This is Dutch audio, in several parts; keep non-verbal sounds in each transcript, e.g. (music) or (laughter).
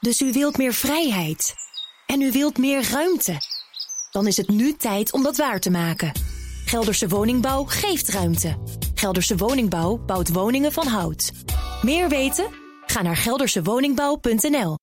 Dus u wilt meer vrijheid. En u wilt meer ruimte. Dan is het nu tijd om dat waar te maken. Gelderse Woningbouw geeft ruimte. Gelderse Woningbouw bouwt woningen van hout. Meer weten? Ga naar geldersewoningbouw.nl.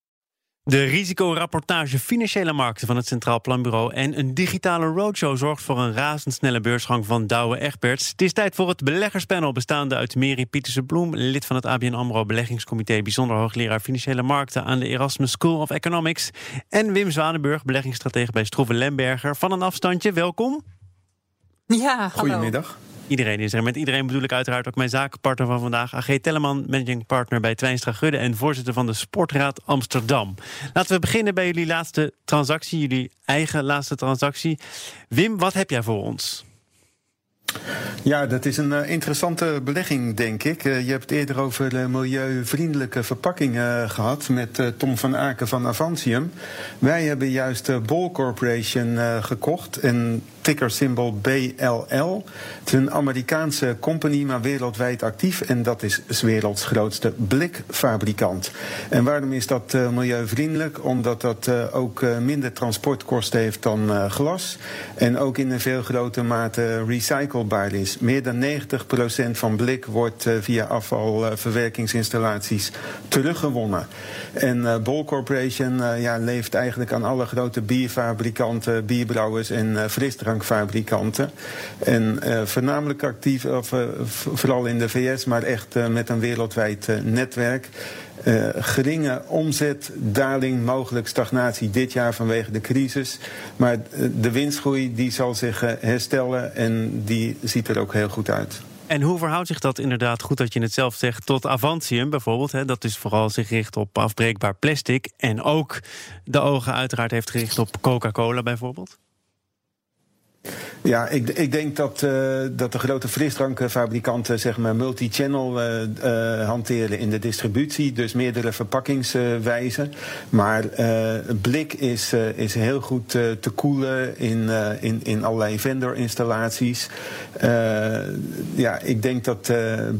De risicorapportage financiële markten van het Centraal Planbureau en een digitale roadshow zorgt voor een razendsnelle beursgang van Douwe Egberts. Het is tijd voor het beleggerspanel bestaande uit Mary Pieterse Bloem, lid van het ABN AMRO Beleggingscomité, bijzonder hoogleraar financiële markten aan de Erasmus School of Economics en Wim Zwanenburg, beleggingsstratege bij Stroeven Lemberger. Van een afstandje, welkom. Ja, hallo. Goedemiddag. Iedereen is er. Met iedereen bedoel ik uiteraard ook mijn zakenpartner van vandaag. AG Telleman, managing partner bij Twijnstra Gudde... en voorzitter van de Sportraad Amsterdam. Laten we beginnen bij jullie laatste transactie. Jullie eigen laatste transactie. Wim, wat heb jij voor ons? Ja, dat is een uh, interessante belegging, denk ik. Uh, je hebt het eerder over uh, milieuvriendelijke verpakkingen gehad met Tom van Aken van Avantium. Wij hebben juist Ball Corporation gekocht. En ticker symbol BLL. Het is een Amerikaanse company, maar wereldwijd actief. En dat is de werelds grootste blikfabrikant. En waarom is dat uh, milieuvriendelijk? Omdat dat uh, ook uh, minder transportkosten heeft dan glas. En ook in een veel grotere mate recyclebaar is. Meer dan 90% van blik wordt via afvalverwerkingsinstallaties teruggewonnen. En Bol Corporation ja, leeft eigenlijk aan alle grote bierfabrikanten, bierbrouwers en frisdrank fabrikanten. En uh, voornamelijk actief, of, uh, vooral in de VS, maar echt uh, met een wereldwijd netwerk. geringe omzetdaling, mogelijk stagnatie dit jaar vanwege de crisis. Maar de winstgroei die zal zich herstellen en die ziet er ook heel goed uit. En hoe verhoudt zich dat inderdaad, goed dat je het zelf zegt, tot Avantium bijvoorbeeld? Hè, dat is vooral zich gericht op afbreekbaar plastic. En ook de ogen uiteraard heeft gericht op Coca-Cola bijvoorbeeld? Ja, ik, ik denk dat, uh, dat de grote frisdrankfabrikanten zeg maar multi-channel uh, hanteren in de distributie. Dus meerdere verpakkingswijzen. Maar blik is, is heel goed te koelen in, in, in allerlei vendor-installaties. ja, ik denk dat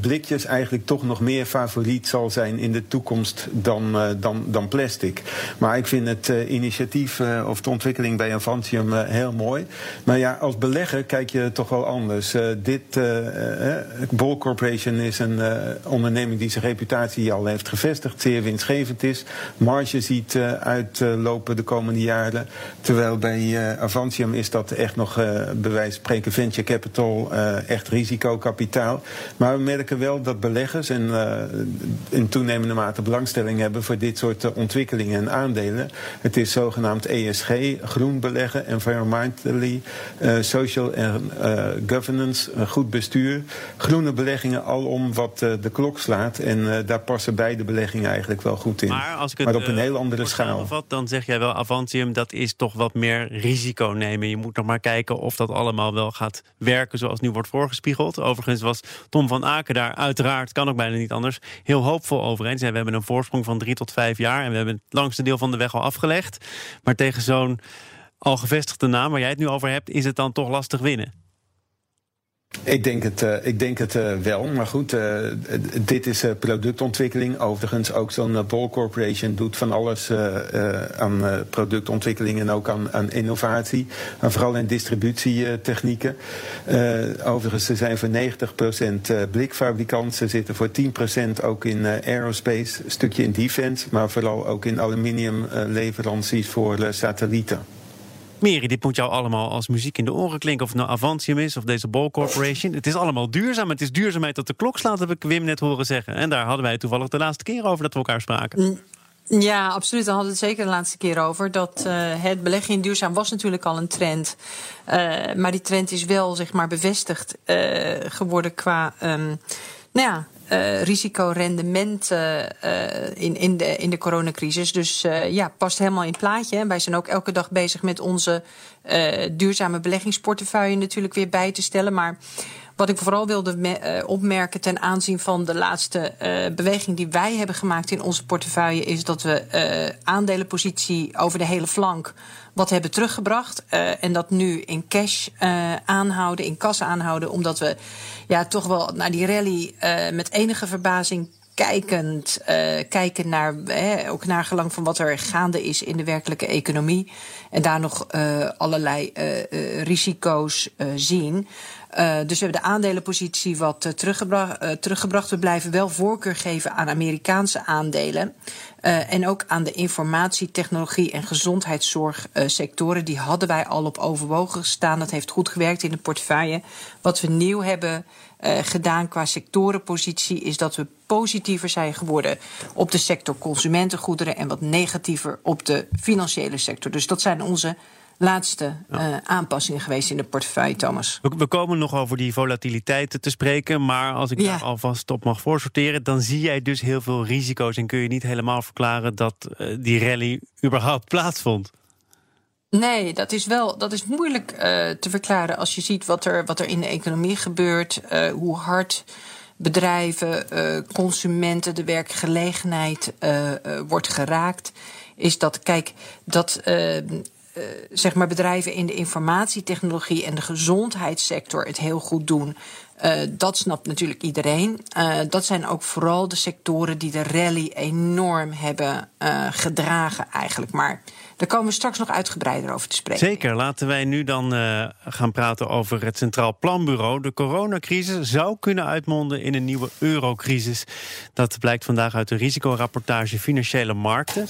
blikjes eigenlijk toch nog meer favoriet zal zijn in de toekomst dan, dan, dan plastic. Maar ik vind het initiatief of de ontwikkeling bij Avantium heel mooi. Maar ja, als belegger kijk je toch wel anders. Uh, dit, uh, Bol Corporation is een onderneming die zijn reputatie al heeft gevestigd, zeer winstgevend is. Marge ziet uitlopen de komende jaren. Terwijl bij Avantium is dat echt nog bewijs spreken venture capital, echt risicokapitaal. Maar we merken wel dat beleggers en in toenemende mate belangstelling hebben voor dit soort ontwikkelingen en aandelen. Het is zogenaamd ESG, groen beleggen, environmentally social en uh, governance, goed bestuur. Groene beleggingen alom wat uh, de klok slaat. En daar passen beide beleggingen eigenlijk wel goed in. Maar, als ik het, maar op een heel andere schaal. Dan zeg jij wel, Avantium, dat is toch wat meer risico nemen. Je moet nog maar kijken of dat allemaal wel gaat werken zoals nu wordt voorgespiegeld. Overigens was Tom van Aken daar uiteraard, kan ook bijna niet anders, heel hoopvol over eens. We hebben een voorsprong van drie tot vijf jaar en we hebben het langste deel van de weg al afgelegd. Maar tegen zo'n al gevestigde naam waar jij het nu over hebt, is het dan toch lastig winnen? Ik denk het, uh, ik denk het uh, wel. Maar goed, uh, dit is productontwikkeling. Overigens, ook zo'n Ball Corporation doet van alles aan productontwikkeling en ook aan, aan innovatie. En vooral in distributietechnieken. overigens, ze zijn voor 90% blikfabrikant. Ze zitten voor 10% ook in aerospace, een stukje in defense. Maar vooral ook in aluminiumleveranties voor satellieten. Meri, dit moet jou allemaal als muziek in de oren klinken. Of het nou Avantium is of deze Ball Corporation. Het is allemaal duurzaam. Het is duurzaamheid dat de klok slaat, heb ik Wim net horen zeggen. En daar hadden wij toevallig de laatste keer over dat we elkaar spraken. Mm. Ja, absoluut. Daar hadden we het zeker de laatste keer over. Dat uh, het beleggen in duurzaam was natuurlijk al een trend. Uh, maar die trend is wel, zeg maar, bevestigd uh, geworden qua... Um, nou ja, uh, risicorendement uh, in, in, de, in de coronacrisis. Dus uh, ja, past helemaal in plaatje. Wij zijn ook elke dag bezig met onze duurzame beleggingsportefeuille natuurlijk weer bij te stellen. Maar wat ik vooral wilde opmerken ten aanzien van de laatste beweging die wij hebben gemaakt in onze portefeuille, is dat we aandelenpositie over de hele flank wat hebben teruggebracht. En dat nu in cash aanhouden, in kassa aanhouden. Omdat we ja, toch wel naar die rally met enige verbazing vooruitkijkend kijken naar, ook naar gelang van wat er gaande is in de werkelijke economie. En daar nog allerlei risico's zien. Uh, dus we hebben de aandelenpositie wat teruggebracht, uh, teruggebracht. We blijven wel voorkeur geven aan Amerikaanse aandelen. en ook aan de informatie, technologie en gezondheidszorgsectoren. Die hadden wij al op overwogen gestaan. Dat heeft goed gewerkt in de portefeuille. Wat we nieuw hebben gedaan qua sectorenpositie is dat we positiever zijn geworden op de sector consumentengoederen en wat negatiever op de financiële sector. Dus dat zijn onze laatste uh, aanpassingen geweest in de portefeuille, Thomas. We, we, komen nog over die volatiliteit te spreken. Maar als ik daar alvast op mag voorsorteren, dan zie jij dus heel veel risico's. En kun je niet helemaal verklaren dat uh, die rally überhaupt (laughs) plaatsvond. Nee, dat is wel dat is moeilijk uh, te verklaren als je ziet wat er, wat er in de economie gebeurt, hoe hard bedrijven, consumenten, de werkgelegenheid wordt geraakt. Is dat, kijk, dat uh, zeg maar bedrijven in de informatietechnologie en de gezondheidssector het heel goed doen. Uh, dat snapt natuurlijk iedereen. Uh, dat zijn ook vooral de sectoren die de rally enorm hebben gedragen, eigenlijk. Maar daar komen we straks nog uitgebreider over te spreken. Zeker. Laten wij nu dan uh, gaan praten over het Centraal Planbureau. De coronacrisis zou kunnen uitmonden in een nieuwe eurocrisis. Dat blijkt vandaag uit de risicorapportage Financiële Markten.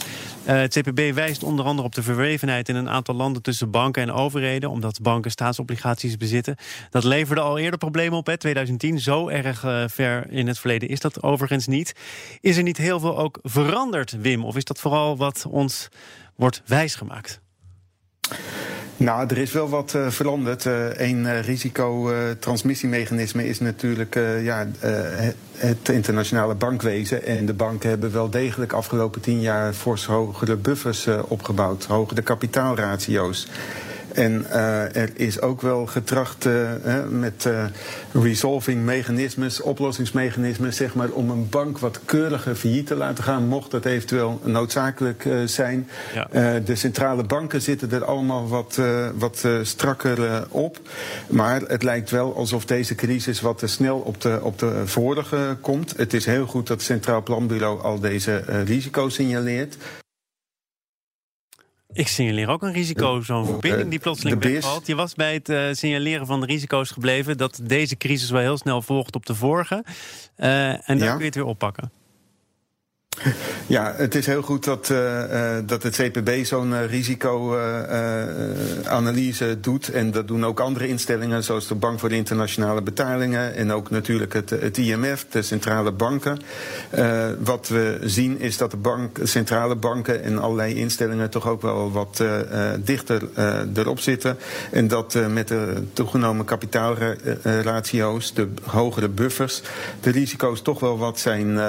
Uh, het CPB wijst onder andere op de verwevenheid in een aantal landen tussen banken en overheden, omdat banken staatsobligaties bezitten. Dat leverde al eerder problemen op, hè, 2010. Zo erg uh, ver in het verleden is dat overigens niet. Is er niet heel veel ook veranderd, Wim? Of is dat vooral wat ons wordt wijsgemaakt? Nou, er is wel wat uh, veranderd. Eén uh, uh, risicotransmissiemechanisme is natuurlijk ja, het internationale bankwezen. En de banken hebben wel degelijk afgelopen tien jaar fors hogere buffers opgebouwd, hogere kapitaalratio's. En uh, er is ook wel getracht uh, met uh, resolving mechanismes, oplossingsmechanismes, zeg maar, om een bank wat keuriger failliet te laten gaan, mocht dat eventueel noodzakelijk zijn. Ja. de centrale banken zitten er allemaal wat, wat strakker op. Maar het lijkt wel alsof deze crisis wat te snel op de, op de vorige komt. Het is heel goed dat het Centraal Planbureau al deze risico's signaleert. Ik signaleer ook een risico, zo'n verbinding die plotseling wegvalt. Je was bij het uh, signaleren van de risico's gebleven... dat deze crisis wel heel snel volgt op de vorige. Uh, en dan ja. kun je het weer oppakken. (laughs) Ja, het is heel goed dat, uh, dat het CPB zo'n uh, risicoanalyse doet. En dat doen ook andere instellingen, zoals de Bank voor de Internationale Betalingen. En ook natuurlijk het, het IMF, de centrale banken. wat we zien is dat de bank, centrale banken en allerlei instellingen toch ook wel wat dichter erop zitten. En dat met de toegenomen kapitaalratio's, de hogere buffers, de risico's toch wel wat zijn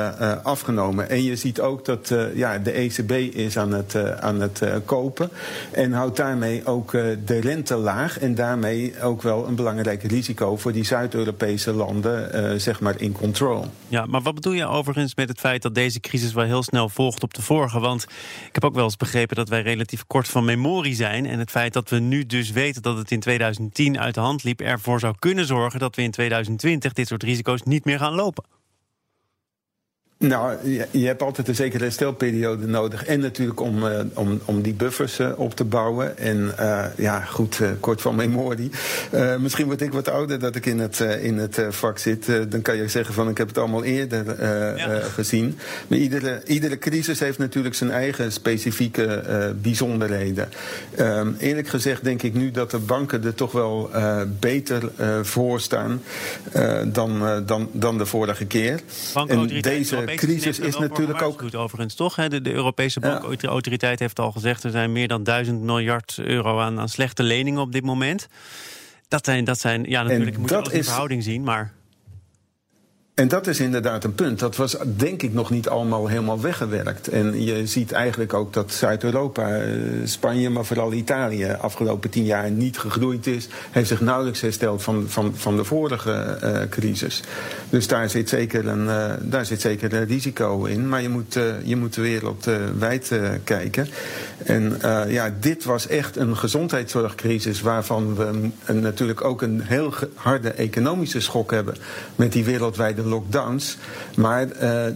afgenomen. En ziet ook dat uh, ja, de ECB is aan het, uh, aan het uh, kopen. En houdt daarmee ook de rente laag. En daarmee ook wel een belangrijk risico voor die Zuid-Europese landen, zeg maar, in control. Ja, maar wat bedoel je overigens met het feit dat deze crisis wel heel snel volgt op de vorige? Want ik heb ook wel eens begrepen dat wij relatief kort van memorie zijn. En het feit dat we nu dus weten dat het in 2010 uit de hand liep, ervoor zou kunnen zorgen dat we in 2020 dit soort risico's niet meer gaan lopen. Nou, je, hebt altijd een zekere herstelperiode nodig. En natuurlijk om, uh, om, om die buffers uh, op te bouwen. En uh, ja, goed, kort van memorie. misschien word ik wat ouder dat ik in het, in het vak zit. dan kan je zeggen van ik heb het allemaal eerder ja. gezien. Maar iedere, iedere crisis heeft natuurlijk zijn eigen specifieke bijzonderheden. Ehm, eerlijk gezegd denk ik nu dat de banken er toch wel beter voor staan dan, dan, dan de vorige keer. En deze crisis is natuurlijk ook. Overigens, toch? De, de Europese bankautoriteit heeft al gezegd: er zijn meer dan duizend miljard euro aan, aan slechte leningen op dit moment. Dat zijn, dat zijn ja, natuurlijk moet je dat in verhouding zien, maar. En dat is inderdaad een punt. Dat was denk ik nog niet allemaal helemaal weggewerkt. En je ziet eigenlijk ook dat Zuid-Europa, eh, Spanje, maar vooral Italië, afgelopen tien jaar niet gegroeid is. Heeft zich nauwelijks hersteld van, van, van de vorige uh, crisis. Dus daar zit, zeker een, uh, daar zit zeker een risico in. Maar je moet, uh, je moet de wereld wijd kijken. En ja, dit was echt een gezondheidszorgcrisis waarvan we natuurlijk ook een heel harde economische schok hebben met die wereldwijde lockdowns. Maar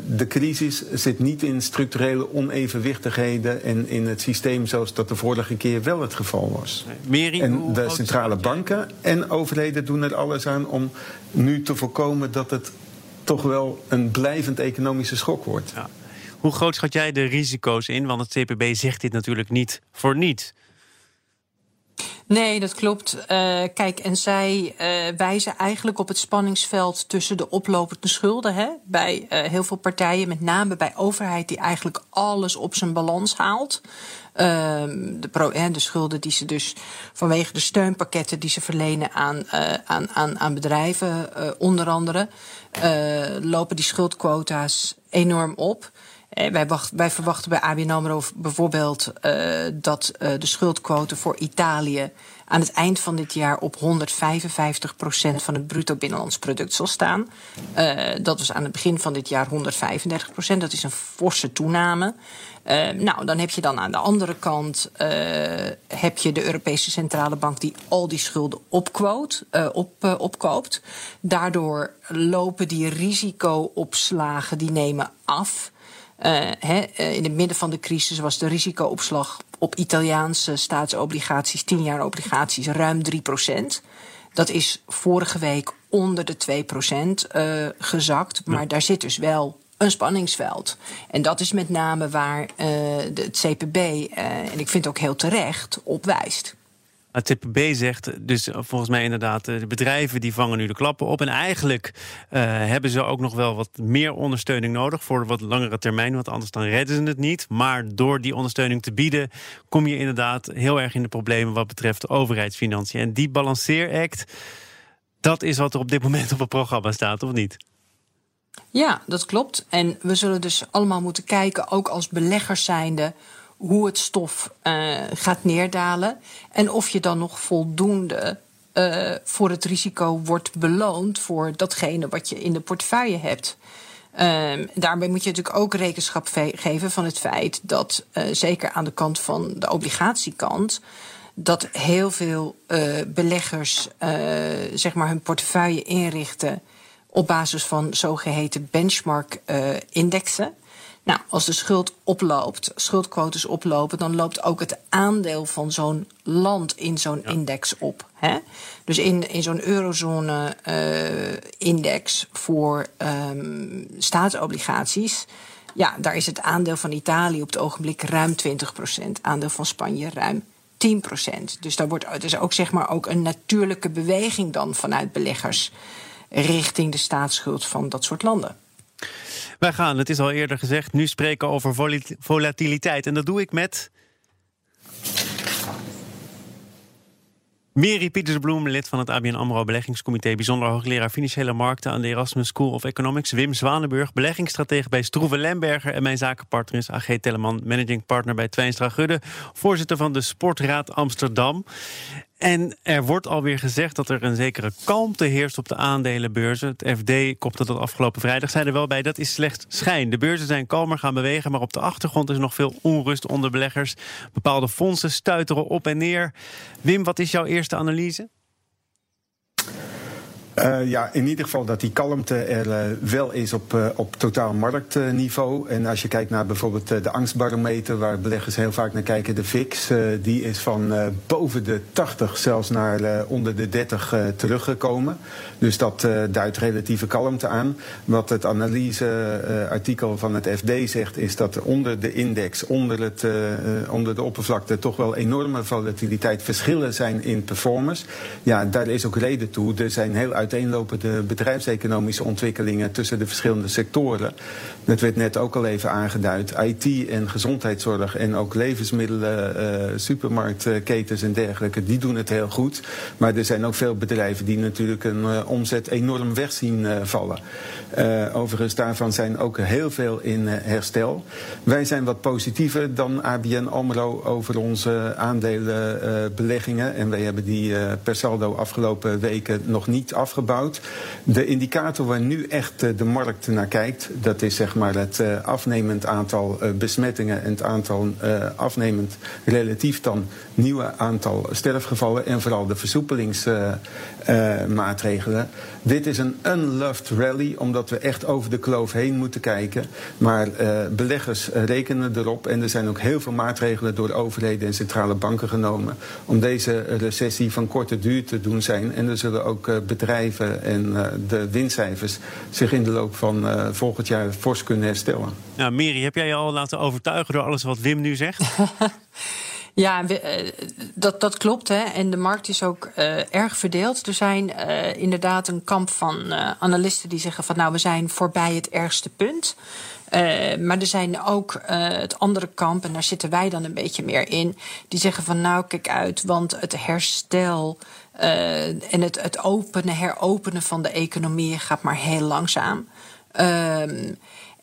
de crisis zit niet in structurele onevenwichtigheden en in het systeem zoals dat de vorige keer wel het geval was. en de centrale banken en overheden doen er alles aan om nu te voorkomen dat het toch wel een blijvend economische schok wordt. Ja. Hoe groot schat jij de risico's in? Want het CPB zegt dit natuurlijk niet voor niets. Nee, dat klopt. Uh, kijk, en zij uh, wijzen eigenlijk op het spanningsveld tussen de oplopende schulden. Hè, bij uh, heel veel partijen, met name bij overheid, die eigenlijk alles op zijn balans haalt. Ehm, de, pro, de schulden die ze dus vanwege de steunpakketten die ze verlenen aan, aan, aan, aan bedrijven, onder andere, lopen die schuldquota's enorm op. Eh, wij, wacht, wij, verwachten bij ABN AMRO bijvoorbeeld uh, dat uh, de schuldquote voor Italië aan het eind van dit jaar op 155 procent van het bruto binnenlands product zal staan. Uh, dat was aan het begin van dit jaar 135 procent. Dat is een forse toename. nou, dan heb je dan aan de andere kant heb je de Europese Centrale Bank die al die schulden opquote, op, opkoopt. Daardoor lopen die risicoopslagen die nemen af. Uh, in het midden van de crisis was de risicoopslag op Italiaanse staatsobligaties, 10 jaar obligaties, ruim 3% Dat is vorige week onder de 2% uh, eh, gezakt. Maar daar zit dus wel een spanningsveld. En dat is met name waar uh, de, het CPB, en ik vind ook heel terecht, op wijst. Het TPB zegt dus volgens mij inderdaad, eh, de bedrijven die vangen nu de klappen op. En eigenlijk uh, hebben ze ook nog wel wat meer ondersteuning nodig voor wat langere termijn. Want anders dan redden ze het niet. Maar door die ondersteuning te bieden, kom je inderdaad heel erg in de problemen wat betreft overheidsfinanciën. En die balanceeract, dat is wat er op dit moment op het programma staat, of niet? Ja, dat klopt. En we zullen dus allemaal moeten kijken, ook als beleggers zijnde hoe het stof uh, gaat neerdalen. En of je dan nog voldoende uh, voor het risico wordt beloond voor datgene wat je in de portefeuille hebt. Uh, daarbij moet je natuurlijk ook rekenschap geven van het feit dat, uh, zeker aan de kant van de obligatiekant, dat heel veel beleggers zeg maar hun portefeuille inrichten op basis van zogeheten benchmark-indexen. Nou, als de schuld oploopt, schuldquotes oplopen, dan loopt ook het aandeel van zo'n land in zo'n index op. Hè? Dus in, in zo'n eurozone-index uh, voor um, staatsobligaties. Ja, daar is het aandeel van Italië op het ogenblik ruim 20% Aandeel van Spanje ruim 10% Dus daar wordt dus ook, zeg maar, ook een natuurlijke beweging dan vanuit beleggers richting de staatsschuld van dat soort landen. Wij gaan, het is al eerder gezegd, nu spreken over volatiliteit. En dat doe ik met. Mary Pietersbloem, lid van het ABN AMRO Beleggingscomité... bijzonder hoogleraar Financiële Markten aan de Erasmus School of Economics... Wim Zwanenburg, beleggingsstratege bij Stroeven Lemberger... en mijn zakenpartner is AG Teleman, managing partner bij Twijnstra Gudde... voorzitter van de Sportraad Amsterdam. En er wordt alweer gezegd dat er een zekere kalmte heerst op de aandelenbeurzen. Het FD kopte dat afgelopen vrijdag, zei er wel bij, dat is slechts schijn. De beurzen zijn kalmer gaan bewegen, maar op de achtergrond is nog veel onrust onder beleggers. Bepaalde fondsen stuiteren op en neer. Wim, wat is jouw eerste analyse? Uh, ja, in ieder geval dat die kalmte er uh, wel is op, uh, op totaal marktniveau. en als je kijkt naar bijvoorbeeld de angstbarometer, waar beleggers heel vaak naar kijken, de VIX, die is van boven de 80 zelfs naar onder de 30 teruggekomen. Dus dat duidt relatieve kalmte aan. Wat het analyseartikel van het FD zegt, is dat onder de index, onder, het, onder de oppervlakte, toch wel enorme volatiliteit verschillen zijn in performance. Ja, daar is ook reden toe. Er zijn heel uiteenlopende bedrijfseconomische ontwikkelingen tussen de verschillende sectoren. Dat werd net ook al even aangeduid. IT en gezondheidszorg en ook levensmiddelen, uh, supermarktketens en dergelijke, die doen het heel goed. Maar er zijn ook veel bedrijven die natuurlijk een uh, omzet enorm weg zien uh, vallen. overigens, daarvan zijn ook heel veel in herstel. Wij zijn wat positiever dan ABN AMRO over onze aandelenbeleggingen. en wij hebben die per saldo afgelopen weken nog niet af De indicator waar nu echt de markt naar kijkt, dat is zeg maar het afnemend aantal besmettingen en het aantal afnemend relatief dan nieuwe aantal sterfgevallen en vooral de versoepelingsmaatregelen. Dit is een unloved rally, omdat we echt over de kloof heen moeten kijken. Maar beleggers rekenen erop en er zijn ook heel veel maatregelen door overheden en centrale banken genomen om deze recessie van korte duur te doen zijn. En er zullen ook eh, bedrijven en eh, de winstcijfers zich in de loop van eh, volgend jaar fors kunnen herstellen. Ja, Miri, heb jij je al laten overtuigen door alles wat Wim nu zegt? (laughs) Ja, dat, dat klopt. Hè. En de markt is ook erg verdeeld. Er zijn inderdaad een kamp van analisten die zeggen van nou, we zijn voorbij het ergste punt. Maar er zijn ook het andere kamp, en daar zitten wij dan een beetje meer in, die zeggen van nou kijk uit, want het herstel en het, het openen, heropenen van de economie gaat maar heel langzaam. Ehm,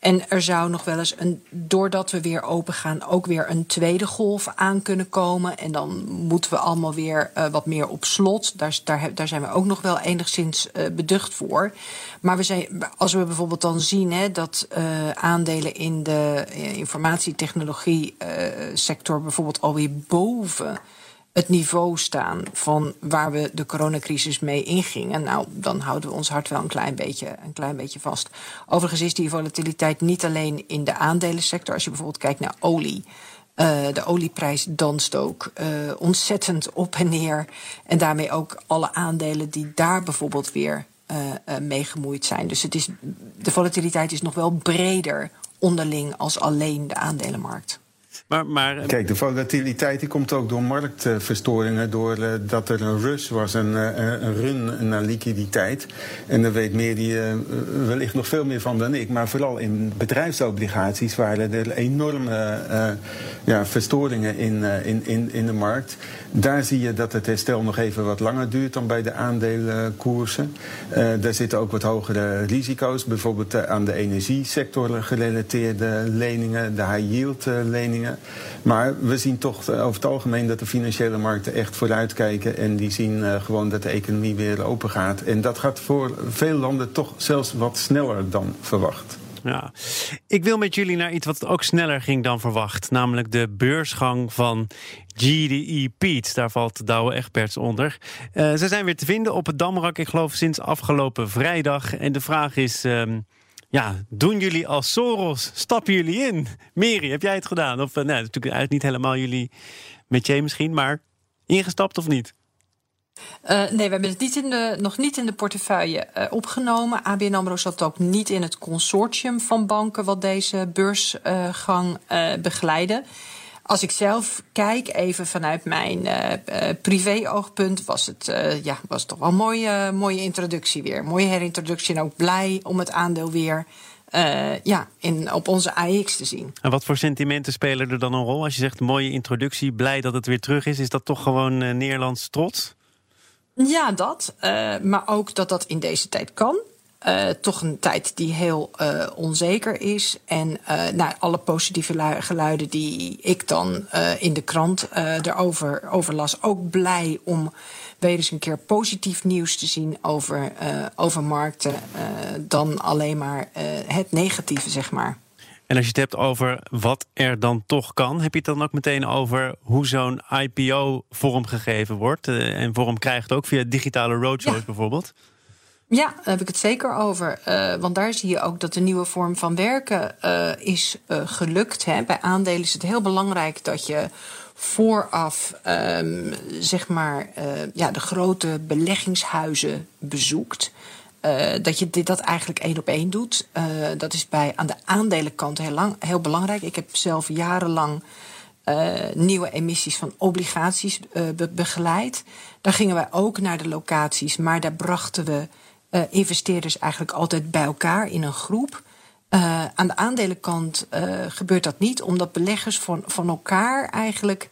en er zou nog wel eens, een, doordat we weer open gaan, ook weer een tweede golf aan kunnen komen. En dan moeten we allemaal weer uh, wat meer op slot. Daar, daar, daar, zijn we ook nog wel enigszins uh, beducht voor. Maar we zijn, als we bijvoorbeeld dan zien hè, dat uh, aandelen in de informatietechnologie sector bijvoorbeeld alweer boven het niveau staan van waar we de coronacrisis mee ingingen. Nou, dan houden we ons hart wel een klein beetje, een klein beetje vast. Overigens is die volatiliteit niet alleen in de aandelensector. Als je bijvoorbeeld kijkt naar olie. Uh, de olieprijs danst ook uh, ontzettend op en neer. En daarmee ook alle aandelen die daar bijvoorbeeld weer uh, mee gemoeid zijn. Dus het is, de volatiliteit is nog wel breder onderling als alleen de aandelenmarkt. Maar, maar, eh, Kijk, de volatiliteit die komt ook door marktverstoringen. Doordat er een rush was, een, eh, een run naar liquiditeit. En daar weet meer wellicht nog veel meer van dan ik. Maar vooral in bedrijfsobligaties waren er enorme uh, ja, verstoringen in, in, in, in de markt. Daar zie je dat het herstel nog even wat langer duurt dan bij de aandelenkoersen. daar zitten ook wat hogere risico's. Bijvoorbeeld aan de energiesector gerelateerde leningen, de high yield leningen. Maar we zien toch eh, over het algemeen dat de financiële markten echt vooruitkijken. En die zien gewoon dat de economie weer open gaat. En dat gaat voor veel landen toch zelfs wat sneller dan verwacht. Ja, ik wil met jullie naar iets wat ook sneller ging dan verwacht. Namelijk de beursgang van GDE Peets. Daar valt Douwe Egberts onder. Uh, ze zijn weer te vinden op het Damrak, ik geloof sinds afgelopen vrijdag. En de vraag is... Um, ja, doen jullie als Soros? Stappen jullie in? Meri, heb jij het gedaan? Of, uh, nou, natuurlijk uit niet helemaal jullie je misschien, maar ingestapt of niet? Uh, nee, we hebben het niet in de, nog niet in de portefeuille opgenomen. ABN AMRO zat ook niet in het consortium van banken... wat deze beursgang uh, begeleiden. Als ik zelf kijk, even vanuit mijn uh, privé-oogpunt, was het uh, ja, was toch wel een mooie, mooie introductie weer. Mooie herintroductie en ook blij om het aandeel weer ja, in, op onze AX te zien. En wat voor sentimenten spelen er dan een rol? Als je zegt mooie introductie, blij dat het weer terug is, is dat toch gewoon Nederlands trots? Ja, dat. maar ook dat dat in deze tijd kan. Uh, toch een tijd die heel uh, onzeker is. En uh, nou, alle positieve geluiden die ik dan in de krant erover over las, ook blij om weer eens een keer positief nieuws te zien over, over markten. dan alleen maar het negatieve, zeg maar. En als je het hebt over wat er dan toch kan, heb je het dan ook meteen over hoe zo'n IPO vormgegeven wordt en vorm krijgt ook via digitale roadshows ja. bijvoorbeeld? Ja, daar heb ik het zeker over. Uh, want daar zie je ook dat de nieuwe vorm van werken uh, is uh, gelukt. Hè. Bij aandelen is het heel belangrijk dat je vooraf um, zeg maar, ja, de grote beleggingshuizen bezoekt. dat je dit, dat eigenlijk één op één doet. dat is bij, aan de aandelenkant heel, lang, heel belangrijk. Ik heb zelf jarenlang nieuwe emissies van obligaties be begeleid. Daar gingen wij ook naar de locaties, maar daar brachten we uh, investeerders eigenlijk altijd bij elkaar in een groep. Uh, aan de aandelenkant uh, gebeurt dat niet, omdat beleggers van, van elkaar eigenlijk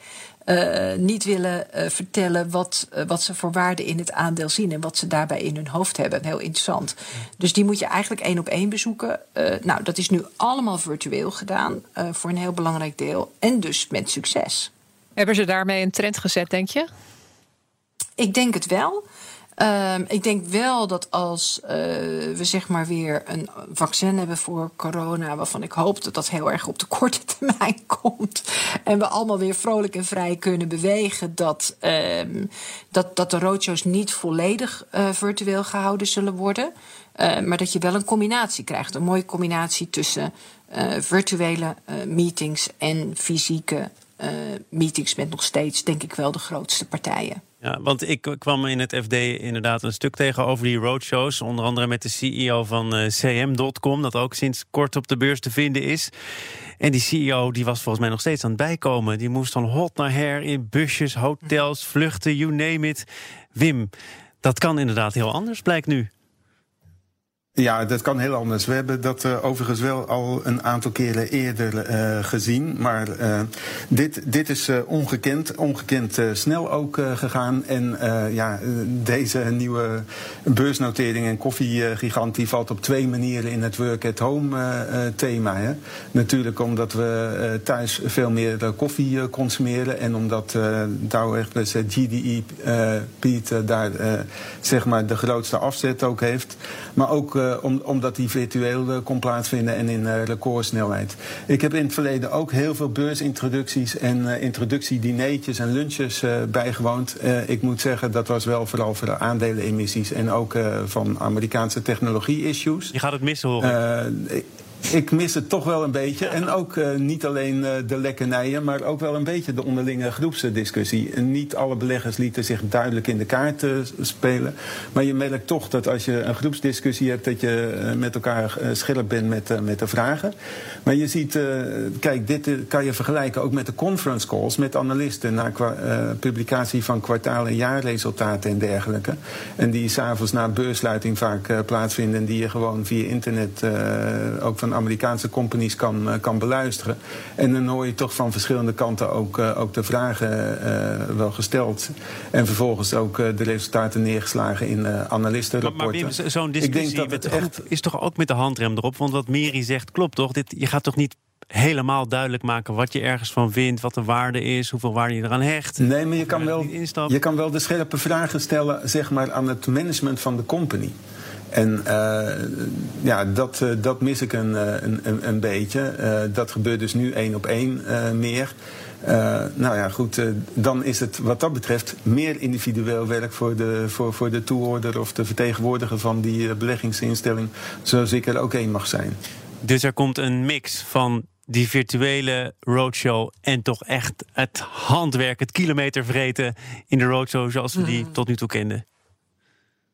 niet willen vertellen wat, wat ze voor waarde in het aandeel zien en wat ze daarbij in hun hoofd hebben. Heel interessant. Dus die moet je eigenlijk één op één bezoeken. nou, dat is nu allemaal virtueel gedaan voor een heel belangrijk deel en dus met succes. Hebben ze daarmee een trend gezet, denk je? Ik denk het wel. Um, ik denk wel dat als uh, we zeg maar weer een vaccin hebben voor corona, waarvan ik hoop dat dat heel erg op de korte (laughs) termijn komt, en we allemaal weer vrolijk en vrij kunnen bewegen, dat, um, dat, dat de roadshows niet volledig uh, virtueel gehouden zullen worden. Uh, maar dat je wel een combinatie krijgt. Een mooie combinatie tussen uh, virtuele meetings en fysieke meetings met nog steeds, denk ik wel, de grootste partijen. Ja, want ik kwam in het FD inderdaad een stuk tegen over die roadshows. Onder andere met de CEO van CM.com, dat ook sinds kort op de beurs te vinden is. En die CEO die was volgens mij nog steeds aan het bijkomen. Die moest van hot naar her in busjes, hotels, vluchten, you name it. Wim, dat kan inderdaad heel anders, blijkt nu. Ja, dat kan heel anders. We hebben dat uh, overigens wel al een aantal keren eerder uh, gezien. Maar uh, dit, dit is ongekend, ongekend snel ook gegaan. En ja, deze nieuwe beursnotering en koffiegigant... die valt op twee manieren in het work-at-home thema. Natuurlijk omdat we thuis veel meer koffie consumeren... en omdat uh, Dow GDE Piet daar zeg maar de grootste afzet ook heeft. Maar ook om, omdat die virtueel uh, kon plaatsvinden en in uh, recordsnelheid. Ik heb in het verleden ook heel veel beursintroducties en introductiedineetjes en lunches bijgewoond. ik moet zeggen, dat was wel vooral voor de aandelenemissies en ook van Amerikaanse technologie-issues. Je gaat het missen horen. Ik mis het toch wel een beetje. En ook uh, niet alleen uh, de lekkernijen, maar ook wel een beetje de onderlinge groepsdiscussie. Niet alle beleggers lieten zich duidelijk in de kaart spelen. Maar je merkt toch dat als je een groepsdiscussie hebt, dat je met elkaar scherp bent met, met de vragen. Maar je ziet, kijk, dit kan je vergelijken ook met de conference calls met analisten na publicatie van kwartaal- en jaarresultaten en dergelijke. En die s'avonds na beursluiting vaak plaatsvinden en die je gewoon via internet ook van Amerikaanse companies kan, eh, kan beluisteren. En dan hoor je toch van verschillende kanten ook, eh, ook de vragen uh, wel gesteld. En vervolgens ook de resultaten neergeslagen in analistenrapporten. Maar, maar zo'n discussie met echt... is toch ook met de handrem erop? Want wat Miri zegt klopt toch? Dit, je gaat toch niet helemaal duidelijk maken wat je ergens van vindt, wat de waarde is, hoeveel waarde je eraan hecht. Nee, maar je kan, wel, je kan wel de scherpe vragen stellen zeg maar, aan het management van de company. En uh, ja, dat, uh, dat mis ik een, uh, een, een beetje. dat gebeurt dus nu één op één meer. nou ja, goed, dan is het wat dat betreft meer individueel werk voor de, voor, voor de toehoorder of de vertegenwoordiger van die beleggingsinstelling, zoals ik er ook één mag zijn. Dus er komt een mix van die virtuele roadshow en toch echt het handwerk, het kilometer vreten in de roadshow zoals we die mm. tot nu toe kenden.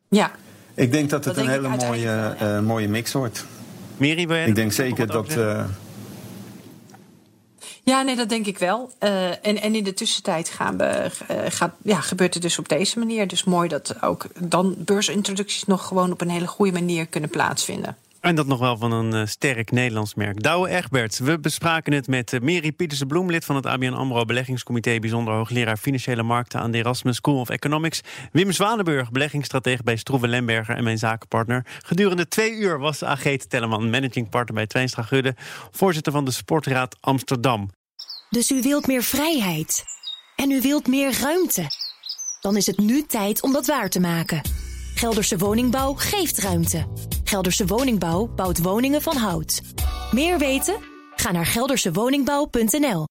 Ja, ik denk dat het een hele mooie, uh, mooie mix wordt. Miri, Ik denk zeker dat. Uh... Ja, nee, dat denk ik wel. Uh, en, en in de tussentijd gaan we, gaat, ja, gebeurt het dus op deze manier. Dus mooi dat ook dan beursintroducties nog gewoon op een hele goede manier kunnen plaatsvinden. En dat nog wel van een uh, sterk Nederlands merk. Douwe Egberts. We bespraken het met uh, Mary Pieterse Bloem, lid van het ABN AMRO Beleggingscomité... bijzonder hoogleraar Financiële Markten aan de Erasmus School of Economics. Wim Zwanenburg, beleggingsstratege bij Stroeven Lemberger en mijn zakenpartner. Gedurende twee uur was Ageet Telleman, managing partner bij Twijnstra Gudde... voorzitter van de Sportraad Amsterdam. Dus u wilt meer vrijheid. En u wilt meer ruimte. Dan is het nu tijd om dat waar te maken. Gelderse Woningbouw geeft ruimte. Gelderse Woningbouw bouwt woningen van hout. Meer weten? Ga naar geldersewoningbouw.nl